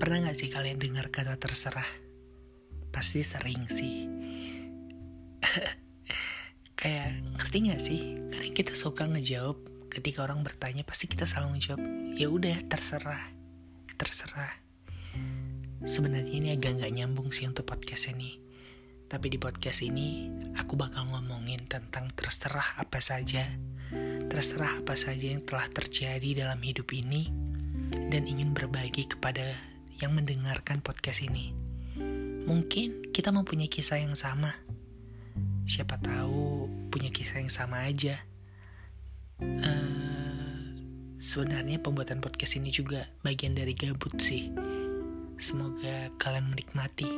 Pernah gak sih kalian dengar kata terserah? Pasti sering sih. Kayak ngerti gak sih? Kadang kita suka ngejawab ketika orang bertanya pasti kita selalu ngejawab ya udah terserah, terserah. Sebenarnya ini agak nggak nyambung sih untuk podcast ini. Tapi di podcast ini aku bakal ngomongin tentang terserah apa saja. Terserah apa saja yang telah terjadi dalam hidup ini dan ingin berbagi kepada yang mendengarkan podcast ini. Mungkin kita mempunyai kisah yang sama. Siapa tahu punya kisah yang sama aja. Uh, sebenarnya pembuatan podcast ini juga bagian dari gabut sih. Semoga kalian menikmati.